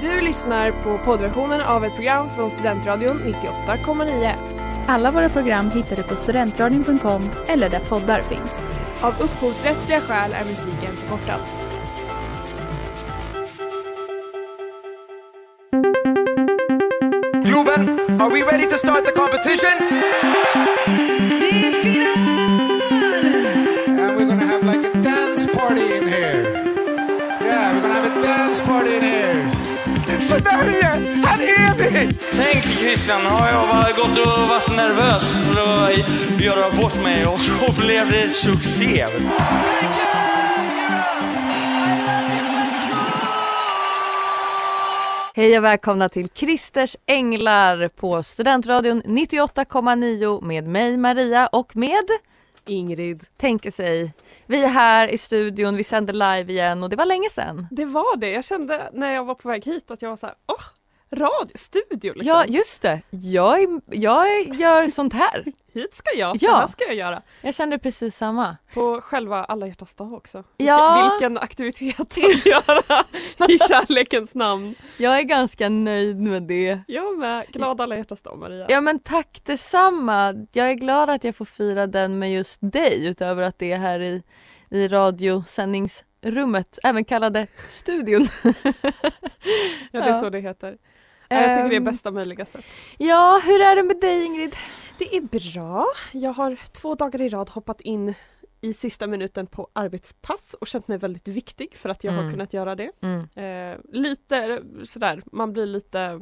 Du lyssnar på poddversionen av ett program från Studentradion 98,9. Alla våra program hittar du på studentradion.com eller där poddar finns. Av upphovsrättsliga skäl är musiken förkortad. Globen, are we ready to start the competition? Sverige, här är vi! Tänk Christian, har jag gått och varit nervös för att göra bort mig och så blev det succé. Hej och välkomna till Christers Änglar på Studentradion 98,9 med mig Maria och med Ingrid. Tänker sig. Vi är här i studion, vi sänder live igen och det var länge sedan. Det var det. Jag kände när jag var på väg hit att jag var så här, åh, radio, studio liksom. Ja just det, jag, jag gör sånt här. Hit ska jag, Ja. det här ska jag göra. Jag kände precis samma. På själva alla hjärtans dag också. Ja. Vilken, vilken aktivitet att göra i kärlekens namn. Jag är ganska nöjd med det. Jag med. Glad alla hjärtans dag Maria. Ja men tack detsamma. Jag är glad att jag får fira den med just dig utöver att det är här i, i radiosändningsrummet, även kallade studion. Ja, det är så det heter. Ja, jag tycker det är Ehm, bästa möjliga sätt. Ja, hur är det med dig Ingrid? Det är bra. Jag har två dagar i rad hoppat in i sista minuten på arbetspass och känt mig väldigt viktig för att jag har Mm. kunnat göra det. Eh, lite sådär, man blir lite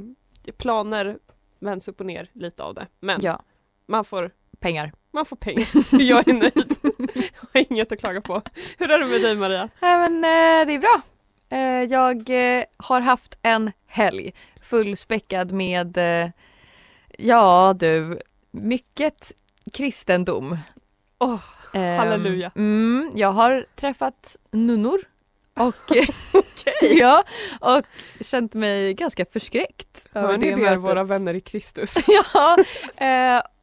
planer vänds upp och ner lite av det. Men Ja, man, får, pengar. man får pengar så jag är nöjd. jag har inget att klaga på. Hur är det med dig Maria? Nej men eh, det är bra. Eh, jag eh, har haft en helg fullspäckad med, eh, ja du, mycket kristendom. Ehm, halleluja. Mm, jag har träffat nunnor och, Okej. ja, och känt mig ganska förskräckt. Hör ni det, mötet. våra vänner i Kristus? ja,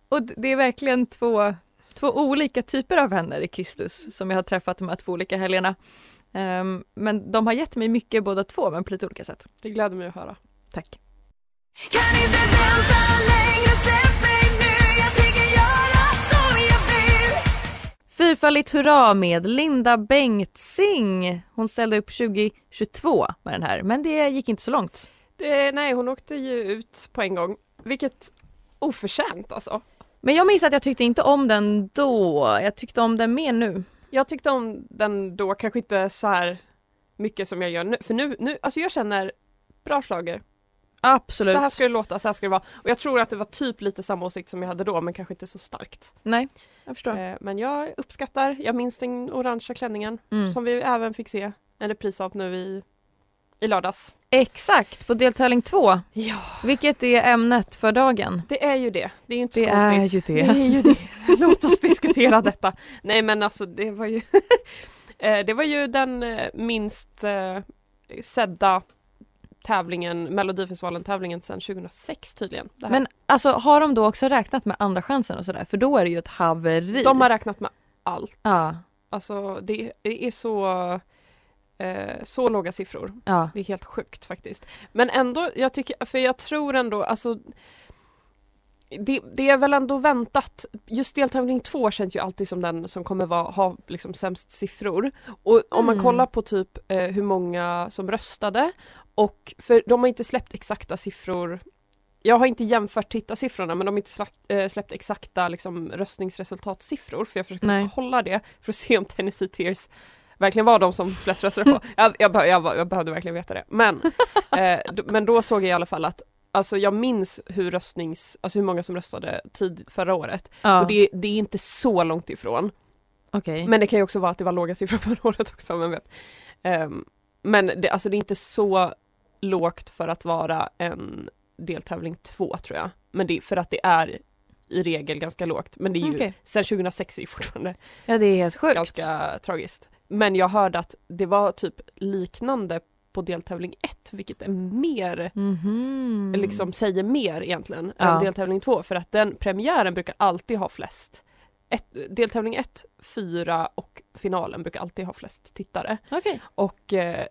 och det är verkligen två, två olika typer av vänner i Kristus som jag har träffat de här två olika helgerna. Ehm, men de har gett mig mycket båda två men på lite olika sätt. Det gläder mig att höra. Tack. Kan inte vänta längre, släpp mig nu Jag tänker göra som jag vill Fyrfaldigt hurra med Linda Bengtzing. Hon ställde upp 2022 med den här men det gick inte så långt. Det, nej, hon åkte ju ut på en gång. Vilket oförtjänt alltså. Men jag minns att jag tyckte inte om den då. Jag tyckte om den mer nu. Jag tyckte om den då, kanske inte så här mycket som jag gör nu. För nu, nu alltså jag känner bra schlager. Absolut. Så här ska det låta, så här ska det vara. Och jag tror att det var typ lite samma åsikt som jag hade då, men kanske inte så starkt. Nej, jag förstår. Eh, men jag uppskattar, jag minns den orangea klänningen Mm. som vi även fick se en repris av nu i, i lördags. Exakt, på deltävling två. Ja, Vilket är ämnet för dagen? det är ju det. Det är ju inte Det så är ju det. det är ju det. Låt oss diskutera detta. Nej men alltså det var ju eh, Det var ju den eh, minst eh, sedda tävlingen, Melodifestivalen-tävlingen sedan 2006 tydligen. Men alltså har de då också räknat med andra chansen och sådär? För då är det ju ett haveri. de har räknat med allt. Ja, Alltså det, det är så eh, så låga siffror. ja. Det är helt sjukt faktiskt. Men ändå, jag tycker, för jag tror ändå, alltså det, det är väl ändå väntat. Just deltävling två känns ju alltid som den som kommer vara, ha liksom sämst siffror. Och om man Mm. kollar på typ eh, hur många som röstade och för de har inte släppt exakta siffror jag har inte jämfört tittarsiffrorna men de har inte släppt, eh, släppt exakta liksom, röstningsresultatsiffror för jag försöker Nej. kolla det för att se om Tennessee Tears verkligen var de som flest röstade på. Jag, jag, be- jag, jag behövde verkligen veta det. Men, eh, men då såg jag i alla fall att Alltså jag minns hur röstnings, alltså hur många som röstade tid förra året. ja. Och det, det är inte så långt ifrån. Okej. Men det kan ju också vara att det var låga siffror förra året också, vem vet. Ehm, men det, alltså det är inte så lågt för att vara en deltävling två tror jag. Men det för att det är i regel ganska lågt. Men det är ju, Okej. sen 2006 är det fortfarande Ja det är helt sjukt. ganska tragiskt. Men jag hörde att det var typ liknande på deltävling 1, vilket är mer Mhm. liksom säger mer egentligen Ja. än deltävling 2 för att den premiären brukar alltid ha flest. Ett, deltävling 1, 4 och finalen brukar alltid ha flest tittare. Okej. Och eh,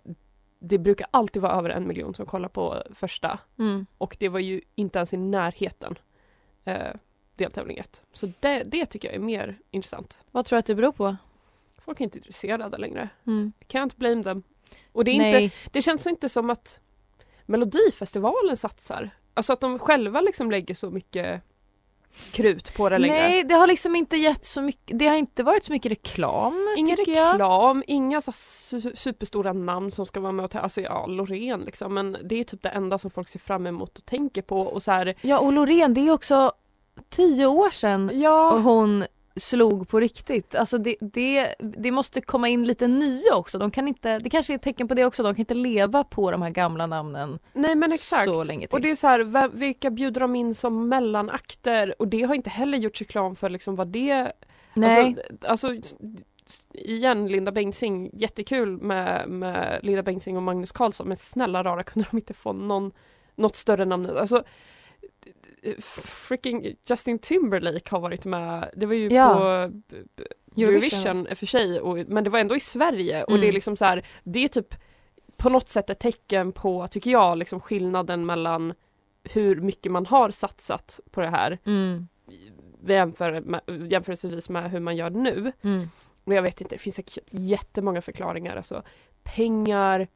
det brukar alltid vara över en miljon som kollar på första Mm. och det var ju inte ens i närheten eh, deltävling ett. Så det, det tycker jag är mer intressant. Vad tror du att det beror på? Folk är inte intresserade längre. Mm. Can't blame them. Och det, är Nej. inte, det känns inte som att Melodifestivalen satsar. Alltså att de själva liksom lägger så mycket krut på det längre. Nej, det har liksom inte gett så mycket, det har inte varit så mycket reklam Ingen tycker jag. reklam, inga så su- superstora namn som ska vara med och ta, alltså ja, Loreen liksom, men det är typ det enda som folk ser fram emot och tänker på och så här, Ja och Loreen, det är också tio år sedan ja, och hon slog på riktigt. Alltså det, det, det måste komma in lite nya också. De kan inte, det kanske är ett tecken på det också, de kan inte leva på de här gamla namnen nej men exakt. så länge till. Och det är så här, vilka bjuder de in som mellanakter? Och det har inte heller gjorts reklam för liksom vad det... Nej, Alltså, alltså igen Linda Bengtzing, jättekul med, med Linda Bengtzing och Magnus Carlsson men snälla rara kunde de inte få någon, något större namn? Alltså freaking Justin Timberlake har varit med, det var ju Ja. på Eurovision för sig, och, men det var ändå i Sverige och det är Mm. liksom så här, det är typ på något sätt ett tecken på, tycker jag, liksom skillnaden mellan hur mycket man har satsat på det här Mm, jämför med, jämförelsevis med hur man gör nu. mm. Och jag vet inte, det finns säkert jättemånga förklaringar. Alltså pengar,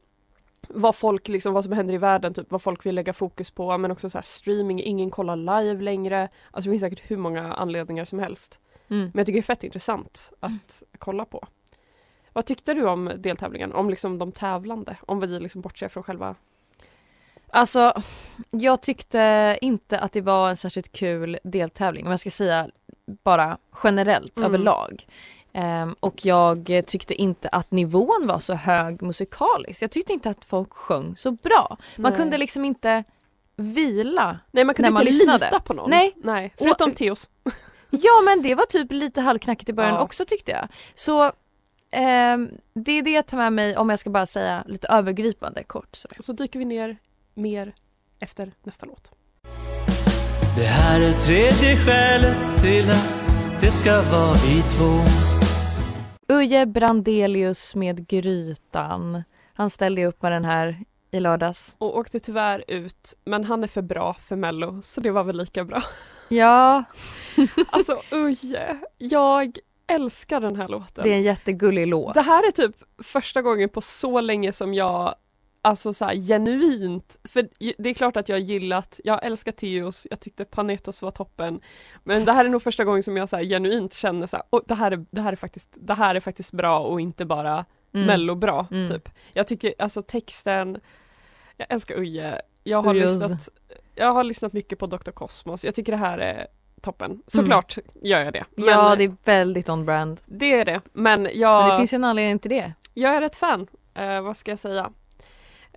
vad folk liksom, vad som händer i världen, typ vad folk vill lägga fokus på, men också så här streaming, ingen kollar live längre. Alltså det finns säkert hur många anledningar som helst. Mm. Men jag tycker det är fett intressant att kolla på. Vad tyckte du om deltävlingen? Om liksom de tävlande? Om vi liksom bortser från själva... Alltså, jag tyckte inte att det var en särskilt kul deltävling om jag ska säga bara generellt Mm. överlag. Ehm, och jag tyckte inte att nivån var så hög musikaliskt. Jag tyckte inte att folk sjöng så bra. Man Nej. kunde liksom inte vila. Nej man kunde när man inte lyssnade. lita på någon. Nej. Nej. Förutom Och- Theos. Ja men det var typ lite halvknackigt i början Ja. också tyckte jag. Så ehm, det är det jag tar med mig om jag ska bara säga lite övergripande kort. Så. Och så dyker vi ner mer efter nästa låt. Det här är tredje skälet till att det ska vara vi två. Uje Brandelius med Grytan. Han ställde upp med den här i lördags. Och åkte tyvärr ut, men han är för bra för mello, så det var väl lika bra. Ja, Alltså Uje, jag älskar den här låten. det är en jättegullig låt. Det här är typ första gången på så länge som jag Alltså så här, genuint, för det är klart att jag gillat, jag älskar Teos, jag tyckte Panetos var toppen Men det här är nog första gången som jag så här, genuint känner så här, "Åh, det, här är, det, här är faktiskt, det här är faktiskt bra och inte bara Mm. mello bra Mm. typ Jag tycker alltså texten, jag älskar Uje, jag har, lyssnat, jag har lyssnat mycket på Dr. Cosmos, jag tycker det här är toppen, såklart gör jag det Mm. Ja, det är väldigt on brand. det är det, men jag Men det finns ju en anledning till det. jag är ett fan, eh, vad ska jag säga?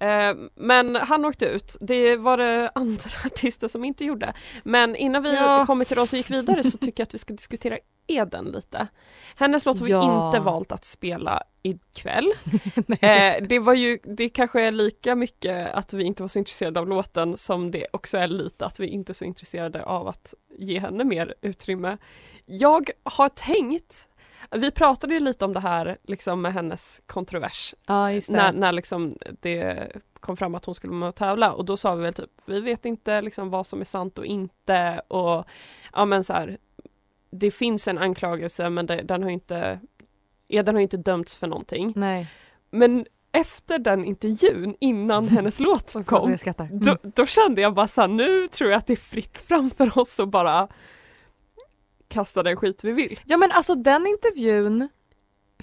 Eh, men han åkte ut, det var det andra artister som inte gjorde. Men innan vi Ja. kommer till de som gick vidare så tycker jag att vi ska diskutera Eden lite. Hennes låt har vi Ja. inte valt att spela ikväll. eh, det var ju, det kanske är lika mycket att vi inte var så intresserade av låten som det också är lite att vi inte är så intresserade av att ge henne mer utrymme. Jag har tänkt vi pratade ju lite om det här liksom med hennes kontrovers Ja, när, när liksom det kom fram att hon skulle med och tävla och då sa vi väl typ vi vet inte liksom vad som är sant och inte och ja men så här det finns en anklagelse men det, den har inte Eden har ju inte dömts för någonting Nej. men efter den intervjun innan hennes låt kom skrattar. Mm. då, då kände jag bara så här, nu tror jag att det är fritt fram för oss att bara kasta den skit vi vill. Ja men alltså den intervjun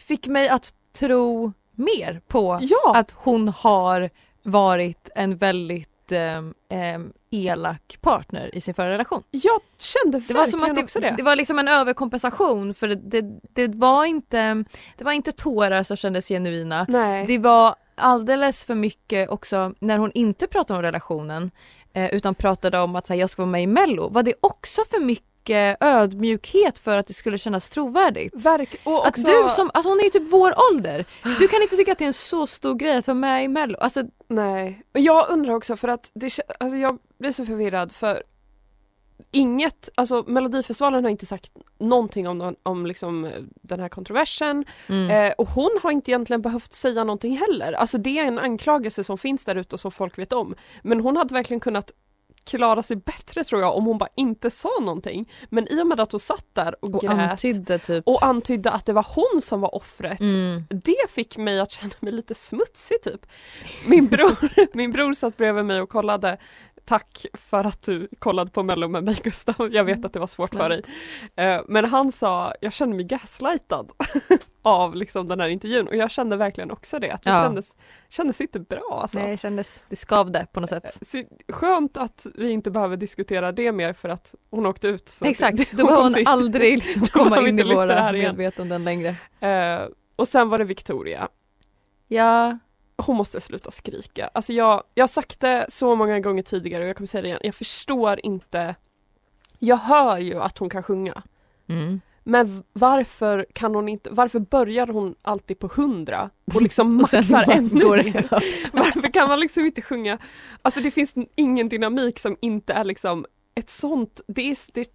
fick mig att tro mer på Ja! att hon har varit en väldigt ehm, elak partner i sin förra relation. Jag kände Det var som att också det, det. var liksom en överkompensation för det, det, det var inte det var inte tårar som kändes genuina. Nej. Det var alldeles för mycket också när hon inte pratade om relationen eh, utan pratade om att här, jag ska vara med i mello var det också för mycket ödmjukhet för att det skulle kännas trovärdigt. Verk- och Att också, du som, alltså hon är ju typ vår ålder. Du kan inte tycka att det är en så stor grej att vara med i mello. Alltså Nej, och jag undrar också för att det, alltså jag blir så förvirrad för inget, alltså Melodifestivalen har inte sagt någonting om, någon- om liksom eh, den här kontroversen Mm. eh, och hon har inte egentligen behövt säga någonting heller. Alltså det är en anklagelse som finns där ute och som folk vet om. Men hon hade verkligen kunnat klara sig bättre tror jag om hon bara inte sa någonting. Men i och med att hon satt där och, och grät antydde typ. och antydde att det var hon som var offret Mm. det fick mig att känna mig lite smutsig typ. Min bror, min bror satt bredvid mig och kollade Tack för att du kollade på mello med mig Gustav, jag vet att det var svårt för dig. Eh, Men han sa, jag kände mig gaslightad av liksom den här intervjun och jag kände verkligen också det, att det Ja. kändes, kändes inte bra alltså. Nej, det kändes, det skavde på något sätt. Så, skönt att vi inte behöver diskutera det mer för att hon åkte ut. Exakt, det- då behöver hon sist. aldrig liksom komma in i våra medvetanden längre. Eh, och sen var det Victoria. Ja, hon måste sluta skrika. Alltså jag, jag har sagt det så många gånger tidigare och jag kommer säga det igen. Jag förstår inte. Jag hör ju att hon kan sjunga. mm. Men varför kan hon inte, varför börjar hon alltid på hundra och liksom Och maxar bara ännu mer? Varför kan man liksom inte sjunga? Alltså det finns ingen dynamik som inte är liksom ett sånt, det är, det,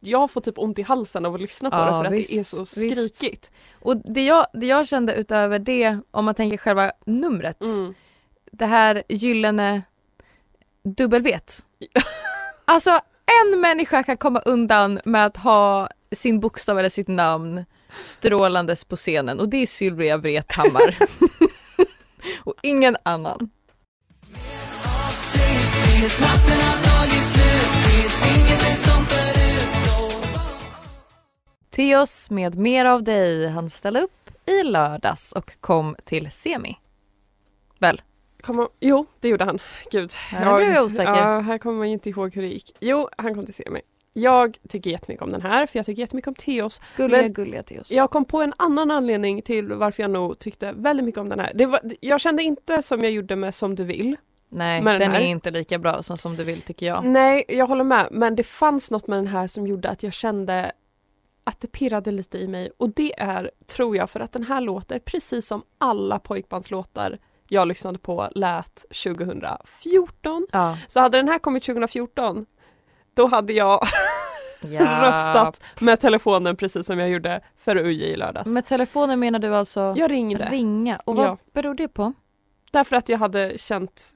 jag får typ ont i halsen av att lyssna på Ja, det för att det är visst, så visst. skrikigt. Och det jag, det jag kände utöver det, om man tänker själva numret, Mm. det här gyllene dubbelvet. Alltså en människa kan komma undan med att ha sin bokstav eller sitt namn strålandes på scenen och det är Sylvia Vrethammar. och ingen annan. Theos med Mer av dig. Han ställde upp i lördags och kom till semi. Väl? Kommer, jo, det gjorde han. Gud. Nu blev jag osäker. Ja, här kommer man ju inte ihåg hur det gick. Jo, han kom till se mig. Jag tycker jättemycket om den här, för jag tycker jättemycket om Theos. Gulliga, gulliga Theos. Jag kom på en annan anledning till varför jag nog tyckte väldigt mycket om den här. Det var, jag kände inte som jag gjorde med Som du vill. Nej, den den här. är inte lika bra som Som du vill tycker jag. Nej, jag håller med. Men det fanns något med den här som gjorde att jag kände att det pirrade lite i mig. Och det är, tror jag, för att den här låter precis som alla pojkbandslåtar jag lyssnade på lät 2014. Ja. Så hade den här kommit 2014 då hade jag röstat med telefonen precis som jag gjorde för UJ i lördags. Med telefonen menar du alltså jag ringde ringa? Och vad Ja. beror det på? därför att jag hade känt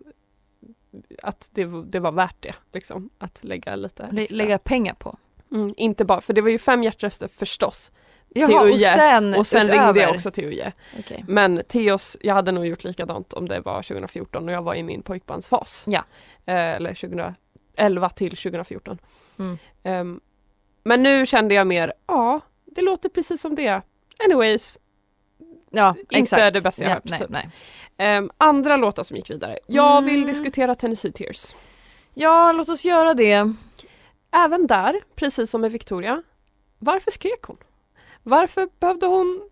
att det, det var värt det, liksom, att lägga lite Lä- lägga pengar på? Mm, inte bara, för det var ju fem hjärtröster förstås Jaha, och Uje. sen, och sen ringde jag också till UJ. Okej. Men Theos, jag hade nog gjort likadant om det var 2014 och jag var i min pojkbandsfas. Ja. Eh, eller 2011 till 2014. Mm. Ehm, men nu kände jag mer, ja, det låter precis som det. Anyways, Ja, Inte exakt. det bästa jag ja, hört, Nej, typ. nej. Ehm, andra låtar som gick vidare. Jag vill Mm. diskutera Tennessee Tears. Ja, låt oss göra det. Även där, precis som med Victoria, varför skrek hon? Varför behövde hon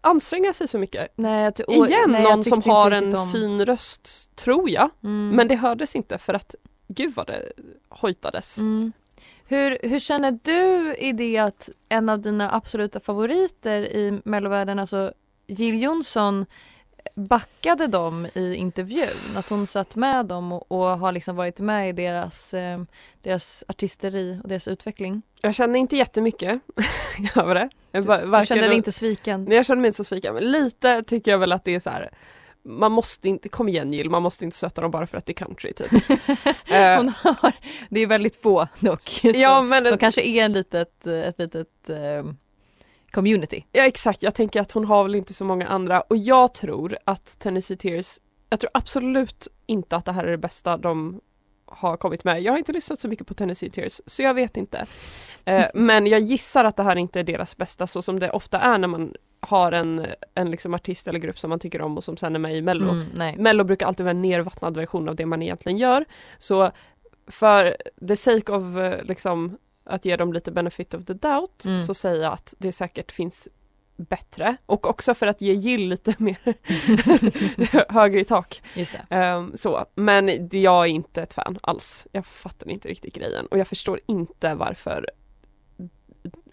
anstränga sig så mycket? Nej, jag och- Igen nej, någon som har en om- fin röst, tror jag. Mm. Men det hördes inte för att gud vad det hojtades. Mm. Hur, hur känner du i det att en av dina absoluta favoriter i mellovärlden, alltså Jill Johnson backade dem i intervjun? Att hon satt med dem och, och har liksom varit med i deras, eh, deras artisteri och deras utveckling? Jag känner inte jättemycket över det. Jag Du varken- kände dig inte sviken? Nej, jag känner mig inte så sviken, men lite tycker jag väl att det är så här. Man måste inte, kom igen Jill, man måste inte stötta dem bara för att det är country typ. Eh, Hon har, det är väldigt få dock. så ja men De kanske är en litet, ett litet eh, community. Ja exakt, jag tänker att hon har väl inte så många andra och jag tror att Tennessee Tears, jag tror absolut inte att det här är det bästa de har kommit med. Jag har inte lyssnat så mycket på Tennessee Tears så jag vet inte. Eh, men jag gissar att det här inte är deras bästa så som det ofta är när man har en, en liksom artist eller grupp som man tycker om och som sen är med i mello. Mm. Mello brukar alltid vara en nervattnad version av det man egentligen gör. Så för the sake of eh, liksom att ge dem lite benefit of the doubt Mm. så säger jag att det säkert finns bättre och också för att ge Jill lite mer högre i tak. Just. Ehm, så. Men jag är inte ett fan alls. Jag fattar inte riktigt grejen och jag förstår inte varför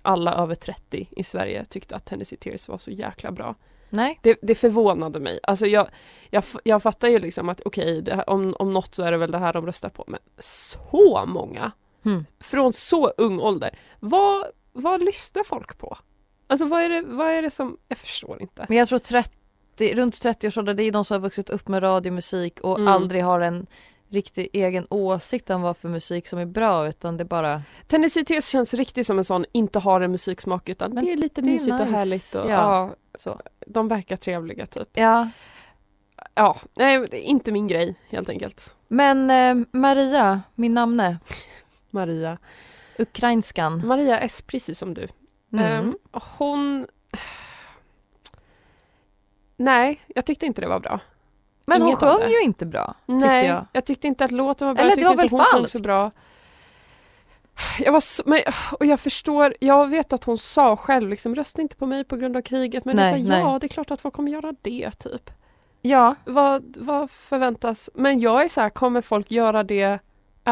alla över 30 i Sverige tyckte att Tennessee Tears var så jäkla bra. Nej. Det, det förvånade mig. Alltså jag, jag, jag fattar ju liksom att okej, här- om, om något så är det väl det här de röstar på. Men så många Hmm. Från så ung ålder. Vad, vad lyssnar folk på? Alltså vad är det, vad är det som, jag förstår inte. Men jag tror 30, runt 30-årsåldern, det är de som har vuxit upp med radiomusik och Mm. aldrig har en riktig egen åsikt om vad för musik som är bra utan det bara Tennessee Tears känns riktigt som en sån, inte har en musiksmak utan Men det är lite det är mysigt och nice, härligt och ja. ja. så. de verkar trevliga typ. Ja. Ja, nej det är inte min grej helt enkelt. Men eh, Maria, min namne, Maria. ukrainskan. Maria S precis som du. Mm. Ehm, hon... Nej, jag tyckte inte det var bra. Men hon inget av sjöng ju inte bra, tyckte Nej, jag. tyckte inte att låten var bra, Eller jag det var inte väl hon sjöng så falskt? bra. Jag var så, men, och jag förstår, jag vet att hon sa själv liksom rösta inte på mig på grund av kriget men Nej, det är så, här, ja det är klart att folk kommer göra det typ. Ja, Vad, vad förväntas? Men jag är så här, kommer folk göra det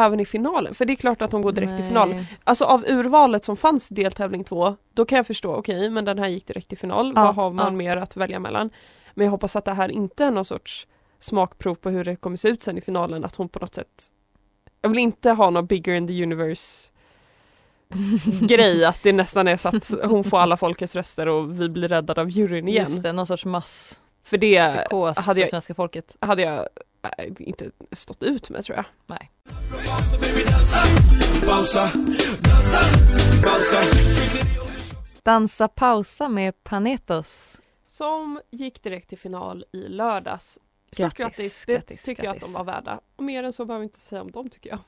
även i finalen? För det är klart att hon går direkt till final. nej. Alltså av urvalet som fanns i deltävling två, då kan jag förstå, okej men den här gick direkt till final, Ja, vad har man ja. mer att välja mellan? Men jag hoppas att det här inte är någon sorts smakprov på hur det kommer se ut sen i finalen, att hon på något sätt Jag vill inte ha någon bigger in the universe grej, att det nästan är så att hon får alla folkets röster och vi blir räddade av juryn igen. Just det, någon sorts masspsykos För det för hade jag- svenska folket. hade jag inte stått ut med tror jag. Nej. Dansa pausa med Panetos. Som gick direkt till final i lördags. Stort Grattis, grattis, det grattis, tycker jag att grattis. de var värda. Och mer än så behöver vi inte säga om dem tycker jag.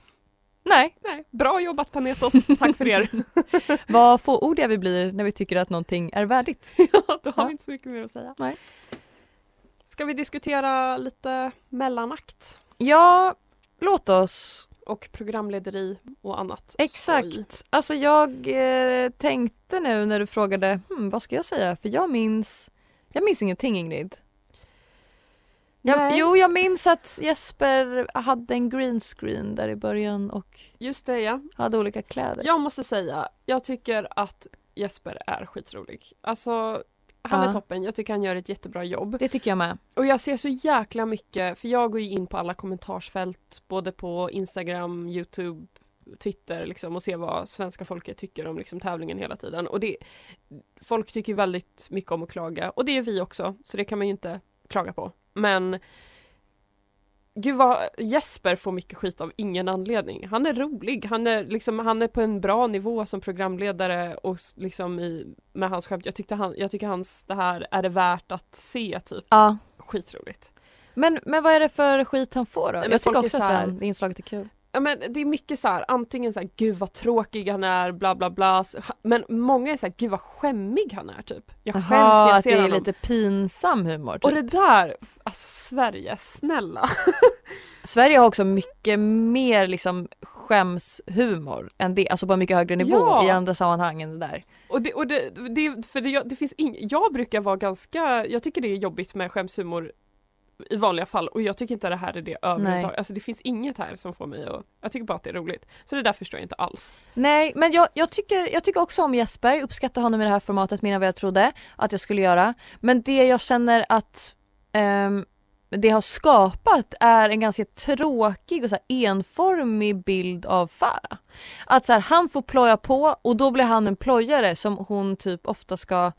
Nej, Nej, bra jobbat Panetos, tack för er. vad fåordiga vi blir när vi tycker att någonting är värdigt. ja, då har Ja. vi inte så mycket mer att säga. Nej. Ska vi diskutera lite mellanakt Ja, låt oss. och programlederi och annat? Exakt. Alltså jag eh, tänkte nu när du frågade, hmm, vad ska jag säga? För jag minns, jag minns ingenting Ingrid. Jag, jo, jag minns att Jesper hade en green screen där i början och Just det ja. hade olika kläder. Jag måste säga, jag tycker att Jesper är skitrolig. Alltså, han är Ja. toppen. Jag tycker han gör ett jättebra jobb. Det tycker jag med. Och jag ser så jäkla mycket, för jag går ju in på alla kommentarsfält både på Instagram, Youtube, Twitter liksom och ser vad svenska folket tycker om liksom, tävlingen hela tiden. Och det, folk tycker väldigt mycket om att klaga och det är vi också, så det kan man ju inte klaga på. Men Gud vad Jesper får mycket skit av ingen anledning. Han är rolig, han är, liksom, han är på en bra nivå som programledare och liksom i, med hans skämt. Jag, tyckte han, jag tycker hans, det här är det värt att se typ. Ja. Skitroligt. Men, men vad är det för skit han får då? men jag tycker också så att här- den, det inslaget är kul. Ja men det är mycket så här, antingen så här, gud vad tråkig han är, bla bla bla. Men många är så här, gud vad skämmig han är typ. Jag skäms när Jaha, jag att det ser är honom. lite pinsam humor typ. Och det där, alltså Sverige, snälla. Sverige har också mycket mer liksom skämshumor än det, alltså på en mycket högre nivå Ja. i andra sammanhang än det där. Och det, och det, det för det, det finns ing, jag brukar vara ganska, jag tycker det är jobbigt med skämshumor i vanliga fall och jag tycker inte det här är det överhuvudtaget. Alltså det finns inget här som får mig att, jag tycker bara att det är roligt. Så det där förstår jag inte alls. Nej, men jag, jag, tycker, jag tycker också om Jesper, uppskattar honom i det här formatet mer än vad jag trodde att jag skulle göra. Men det jag känner att ehm, det har skapat är en ganska tråkig och så enformig bild av Farah. Att så här, han får ploja på och då blir han en plojare som hon typ ofta ska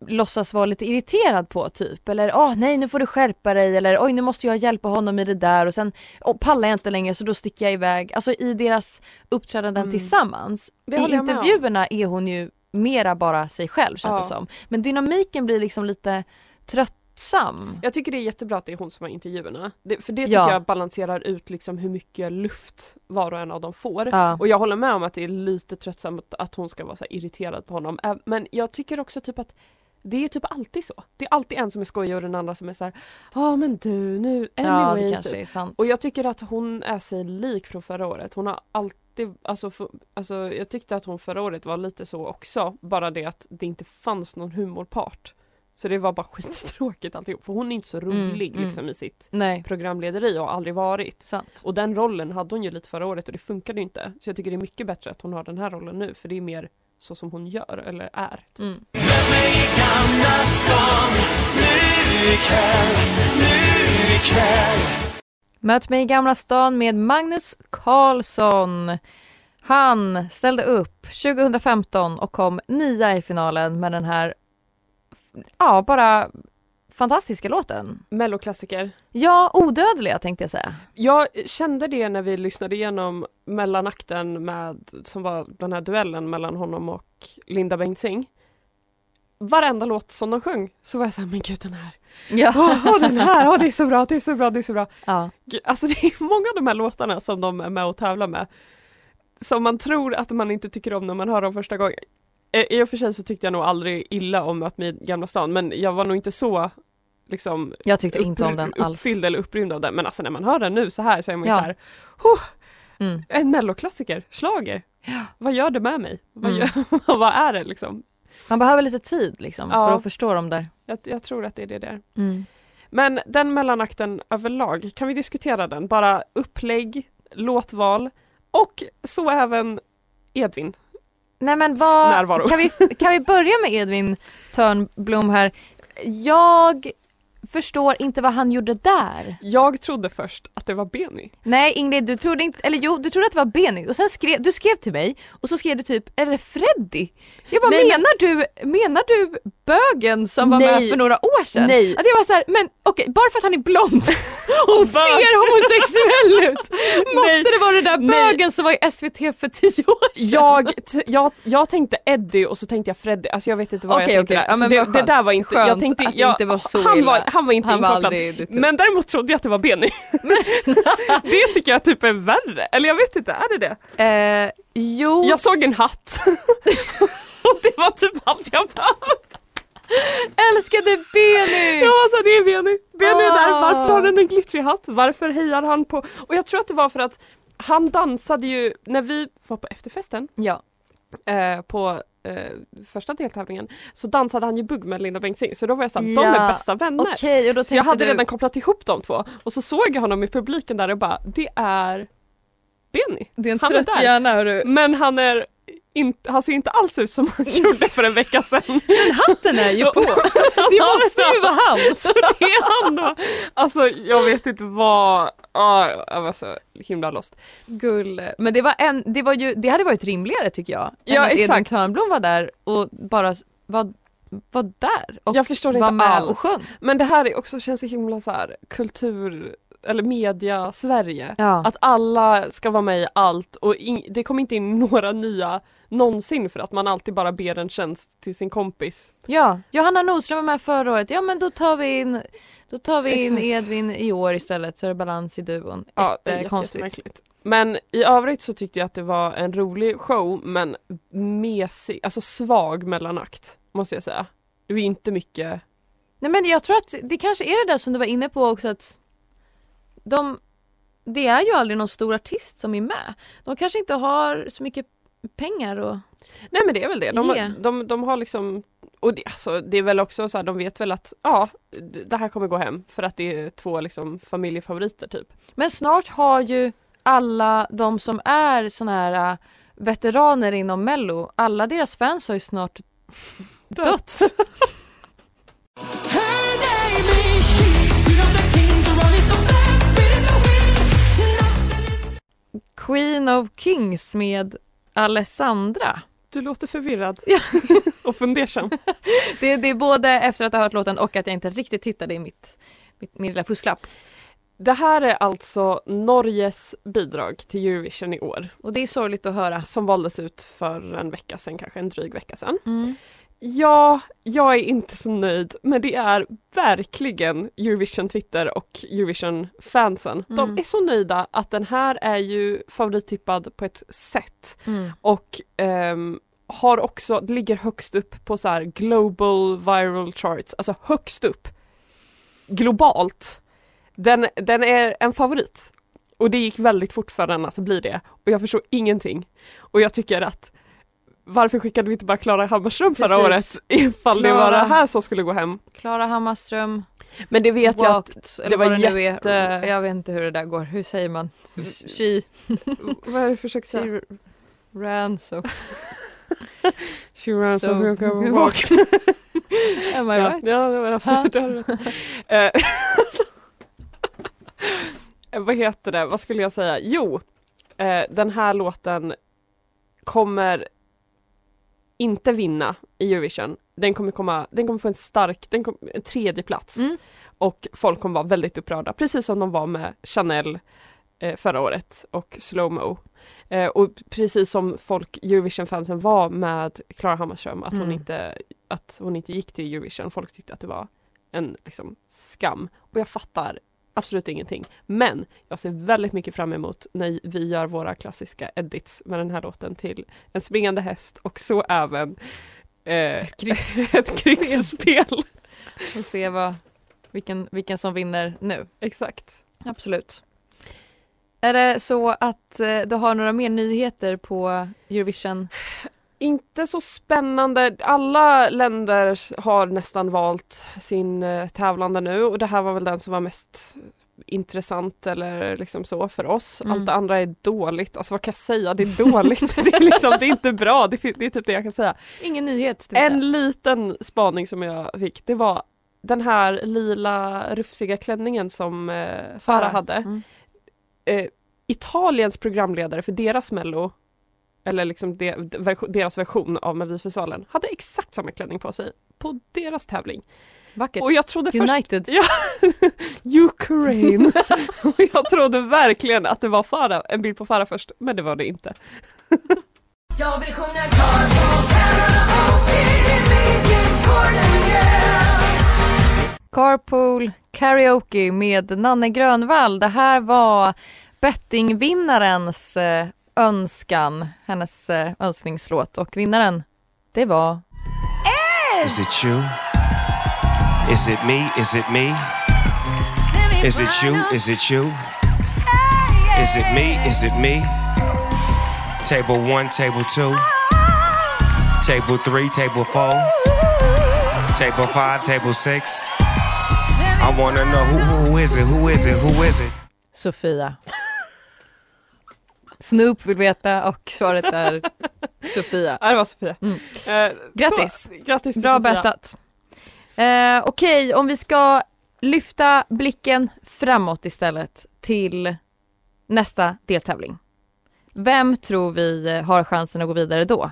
låtsas vara lite irriterad på typ eller åh nej nu får du skärpa dig eller oj nu måste jag hjälpa honom i det där och sen oh, pallar jag inte längre så då sticker jag iväg. Alltså i deras uppträdanden Mm. tillsammans. I intervjuerna är hon ju mera bara sig själv känns Ja. det som. Men dynamiken blir liksom lite tröttsam. Jag tycker det är jättebra att det är hon som har intervjuerna. Det, för det tycker Ja. jag balanserar ut liksom hur mycket luft var och en av dem får. Ja. Och jag håller med om att det är lite tröttsamt att hon ska vara så irriterad på honom. Men jag tycker också typ att det är typ alltid så. Det är alltid en som är skojig och den andra som är så här, ja men du nu, Ja det anyways. kanske typ. är sant. Och jag tycker att hon är sig lik från förra året. Hon har alltid, alltså, för, alltså jag tyckte att hon förra året var lite så också. Bara det att det inte fanns någon humorpart. Så det var bara skittråkigt alltihop. För hon är inte så rolig mm. liksom i sitt Nej, programlederi och har aldrig varit. sant. Och den rollen hade hon ju lite förra året och det funkade ju inte. Så jag tycker det är mycket bättre att hon har den här rollen nu för det är mer så som hon gör eller är. Typ. Mm. Möt mig i Gamla stan med Magnus Carlsson. Han ställde upp 2015 och kom nia i finalen med den här, ja bara fantastiska låten. Melloklassiker. Ja, odödliga tänkte jag säga. Jag kände det när vi lyssnade igenom mellanakten med, som var den här duellen mellan honom och Linda Bengtzing. Varenda låt som de sjöng så var jag såhär, men gud den här, Ja. åh åh, den här, åh det är så bra, det är så bra, det är så bra. ja. Alltså det är många av de här låtarna som de är med och tävlar med som man tror att man inte tycker om när man hör dem första gången. Eh, I och för sig så tyckte jag nog aldrig illa om Möt mig i Gamla stan men jag var nog inte så liksom Jag tyckte inte om den alls. uppfylld eller upprymd av den men alltså när man hör den nu så här så är man ju Ja. så här, "Huh, Mm. en melloklassiker, slager. Vad gör det med mig? Vad, Mm. gör, vad är det liksom? Man behöver lite tid liksom Ja. för att förstå dem där. Jag, jag tror att det är det där. Mm. Men den mellanakten överlag, kan vi diskutera den? Bara upplägg, låtval och så även Edvin. Nej men vad, kan vi, kan vi börja med Edvin Törnblom här? Jag förstår inte vad han gjorde där. Jag trodde först att det var Benny. Nej Ingrid, du trodde inte, eller jo du trodde att det var Benny och sen skrev, du skrev till mig och så skrev du typ, det Freddy? Jag bara, Nej, men- menar du, menar du bögen som var med Nej. för några år sedan? Nej. Att jag var såhär, men okej, bara för att han är blond och ser homosexuell ut, måste Nej. det vara den där Nej. bögen som var i SVT för tio år sedan? Jag, jag, jag tänkte Eddie och så tänkte jag Freddy, alltså jag vet inte vad Okej, jag tänkte okej. där. Ja, Så men det, det där var inte, jag Skönt tänkte, att det jag, inte var så han, illa. var, han var inte Han var inkopplad. huvud. Men däremot trodde jag att det var Benny. det tycker jag typ är värre, eller jag vet inte, är det det? Eh, jo, Jag såg en hatt. och det var typ allt jag behövde. älskade Benny! Jag var såhär, det är Benny. Benny är där, Ah. varför har han en glittrig hatt? Varför hejar han på? Och jag tror att det var för att han dansade ju, när vi var på efterfesten Ja, eh, på eh, första deltävlingen så dansade han ju bugg med Linda Bengtzing så då var jag såhär, de Ja, är bästa vänner. okej och då Så jag hade du, redan kopplat ihop de två och så såg jag honom i publiken där och bara, det är Benny. det är en han är trött där. hjärna hörru. Men han är inte, han ser inte alls ut som han gjorde för en vecka sedan. Hatten är ju på! Det måste ju vara han! Så det är han då. Alltså jag vet inte vad, ah, jag var så himla lost. Gulle. Men det var en, det var ju, det hade varit rimligare tycker jag. Ja, än att Edvin exakt. Törnblom var där och bara var, var där och Jag förstår var inte med alls. och sjöng. Men det här är också, känns så himla så här kultur eller media Sverige. Ja. Att alla ska vara med i allt och in, det kommer inte in några nya någonsin för att man alltid bara ber en tjänst till sin kompis. ja, Johanna Nordström var med förra året. Ja men då tar vi in då tar vi in. Edvin i år istället så är det balans i duon. Ja, det är Jättekonstigt. jättemärkligt. Men i övrigt så tyckte jag att det var en rolig show men mesig, alltså svag mellanakt måste jag säga. Det var inte mycket Nej men jag tror att det kanske är det där som du var inne på också att de, det är ju aldrig någon stor artist som är med. De kanske inte har så mycket pengar och Nej men det är väl det. De, Ge. de, de har liksom och det, alltså, det är väl också så här, de vet väl att ja, det här kommer gå hem för att det är två liksom familjefavoriter typ. Men snart har ju alla de som är såna här äh, veteraner inom mello, alla deras fans har ju snart dött. Queen of Kings med Alessandra. Du låter förvirrad Ja. och fundersam. Det, det är både efter att ha hört låten och att jag inte riktigt hittade i mitt, mitt, min lilla fusklapp. Det här är alltså Norges bidrag till Eurovision i år Och det är sorgligt att höra. som valdes ut för en vecka sedan, kanske en dryg vecka sedan. Mm. Ja, jag är inte så nöjd men det är verkligen Eurovision Twitter och Eurovision fansen. Mm. De är så nöjda att den här är ju favorittippad på ett sätt Mm. och ehm, har också, ligger högst upp på så här global viral charts, alltså högst upp globalt. Den, den är en favorit och det gick väldigt fort för den att bli det och jag förstår ingenting. Och jag tycker att varför skickade vi inte bara Klara Hammarström förra Precis. året ifall det var det här som skulle gå hem. Klara Hammarström, Men det vet jag att, walked, eller var det nu jätte- är. Jag vet inte hur det där går. Hur säger man? She vad är det jag försökte säga? ran so. She ran so, So who can we walk. walked. Am I ja, right? ja, det var absolut det. du rätt. Eh, Vad heter det, vad skulle jag säga? Jo, eh, den här låten kommer inte vinna i Eurovision. Den kommer komma, den kommer få en stark, den kom, en tredje plats. Mm. Och folk kommer vara väldigt upprörda, precis som de var med Chanel eh, förra året och Slowmo. Eh, och precis som folk, Eurovision-fansen var med Klara Hammarström, att, hon Mm. inte, att hon inte gick till Eurovision. Folk tyckte att det var en liksom, skam. Och jag fattar absolut ingenting. Men jag ser väldigt mycket fram emot när vi gör våra klassiska edits med den här låten till En springande häst och så även eh, Ett krigs- ett krigsspel. Och se vad, vilken, vilken som vinner nu. Exakt. Absolut. Är det så att eh, du har några mer nyheter på Eurovision? Inte så spännande. Alla länder har nästan valt sin eh, tävlande nu och det här var väl den som var mest intressant eller liksom så för oss. Mm. Allt det andra är dåligt. Alltså vad kan jag säga? Det är dåligt. det, är liksom, det är inte bra. Det, det är typ det jag kan säga. Ingen nyhet. säga. En liten spaning som jag fick det var den här lila rufsiga klänningen som eh, Farah hade. Mm. eh, Italiens programledare för deras mello eller liksom de, deras version av Melodifestivalen hade exakt samma klänning på sig på deras tävling. Vackert. Och jag trodde först United. Ja, Ukraine! och jag trodde verkligen att det var Farah, en bild på Farah först, men det var det inte. Jag vill sjunga. Carpool Karaoke med Nanne Grönvall. Det här var bettingvinnarens eh, önskan, hennes eh, önskningslåt och vinnaren, det var Is it you? Is it me? Is it me? Is it you? Is it you? Is it me? Is it me? Table one, table two, table three, table four, table five, table six. I wanna know who, who is it? Who is it? Who is it? Sofia. Snoop vill veta och svaret är Sofia. Ja, det var Sofia. Mm. Eh, Grattis. så, grattis till Bra Sofia. bettat. Eh, Okej, om vi ska lyfta blicken framåt istället till nästa deltävling. Vem tror vi har chansen att gå vidare då?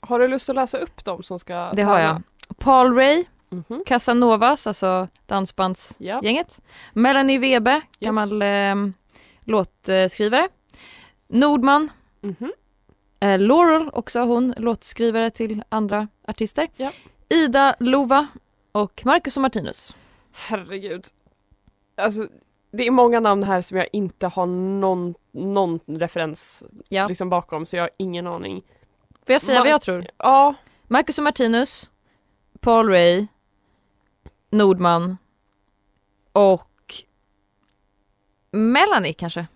Har du lust att läsa upp dem som ska Det har jag. Paul Ray, Mhm. Casanovas, alltså dansbandsgänget. Ja. Melanie Webe, gammal eh, låtskrivare. Nordman, Mhm. eh, Laurel, också hon låtskrivare till andra artister. Ja. Ida Lova och Marcus och Martinus. Herregud. Alltså, det är många namn här som jag inte har någon, någon referens Ja. liksom bakom så jag har ingen aning. Får jag säga Ma- vad jag tror? Ja, Marcus och Martinus, Paul Ray, Nordman och Melanie kanske?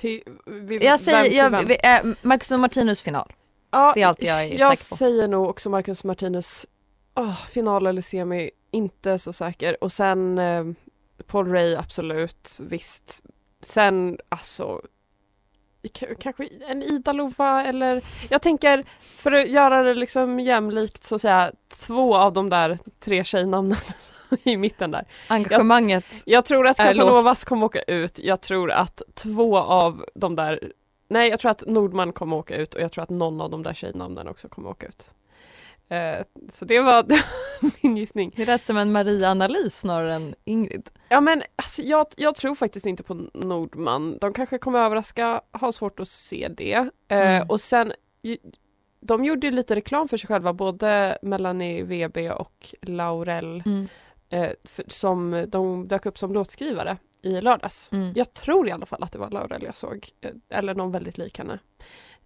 Till, vill, Jag säger, jag, eh, Marcus och Martinus final. ja, Det är allt jag är Jag säker på. säger nog också Marcus Martinus oh, final eller semi, inte så säker. Och sen eh, Paul Ray, absolut, visst. Sen alltså kanske en Ida Lova eller jag tänker för att göra det liksom jämlikt så säga två av de där tre tjejnamnen i mitten där. Engagemanget. Jag tror att Casanovas kommer åka ut, jag tror att två av de där Nej, jag tror att Nordman kommer åka ut och jag tror att någon av de där tjejnamnen också kommer åka ut. Eh, så det var min gissning. Det lät som en Maria-analys snarare än Ingrid. Ja men alltså, jag, jag tror faktiskt inte på Nordman. De kanske kommer överraska, har svårt att se det. Eh, Mm. Och sen, ju- de gjorde lite reklam för sig själva, både Melanie VB och Laurel, Mm. Eh, för, som de dök upp som låtskrivare i lördags. Mm. Jag tror i alla fall att det var Laurel jag såg, eh, eller någon väldigt lik henne.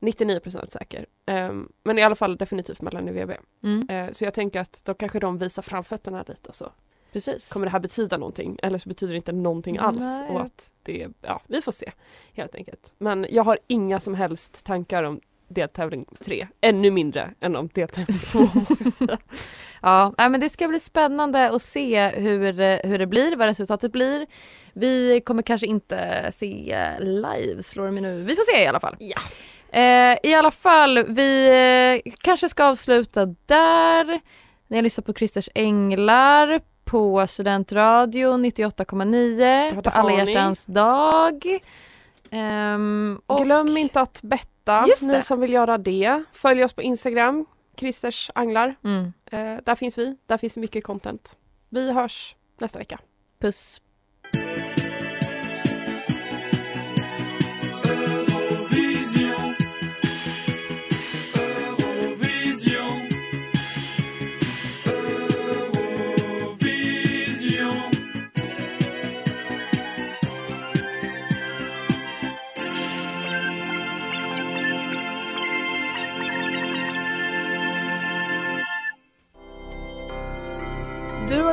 99% säker. Ehm, men i alla fall definitivt Melanie VB. Mm. Eh, så jag tänker att då kanske de visar framfötterna lite och så Precis. kommer det här betyda någonting eller så betyder det inte någonting alls Nej. och att det, ja vi får se helt enkelt. Men jag har inga som helst tankar om deltävling 3, ännu mindre än om deltävling 2 måste jag säga. Ja, men det ska bli spännande att se hur, eh, hur det blir, vad resultatet blir. Vi kommer kanske inte se live, slår det mig nu. Vi får se i alla fall. Ja. Eh, I alla fall, vi eh, kanske ska avsluta där. Ni har lyssnat på Christers Änglar på Studentradio 98,9 det på alla hjärtans dag. Och Glöm inte att betta, Just ni det. som vill göra det. Följ oss på Instagram, Christers Anglar. Mm, Eh, där finns vi, där finns mycket content. Vi hörs nästa vecka. puss.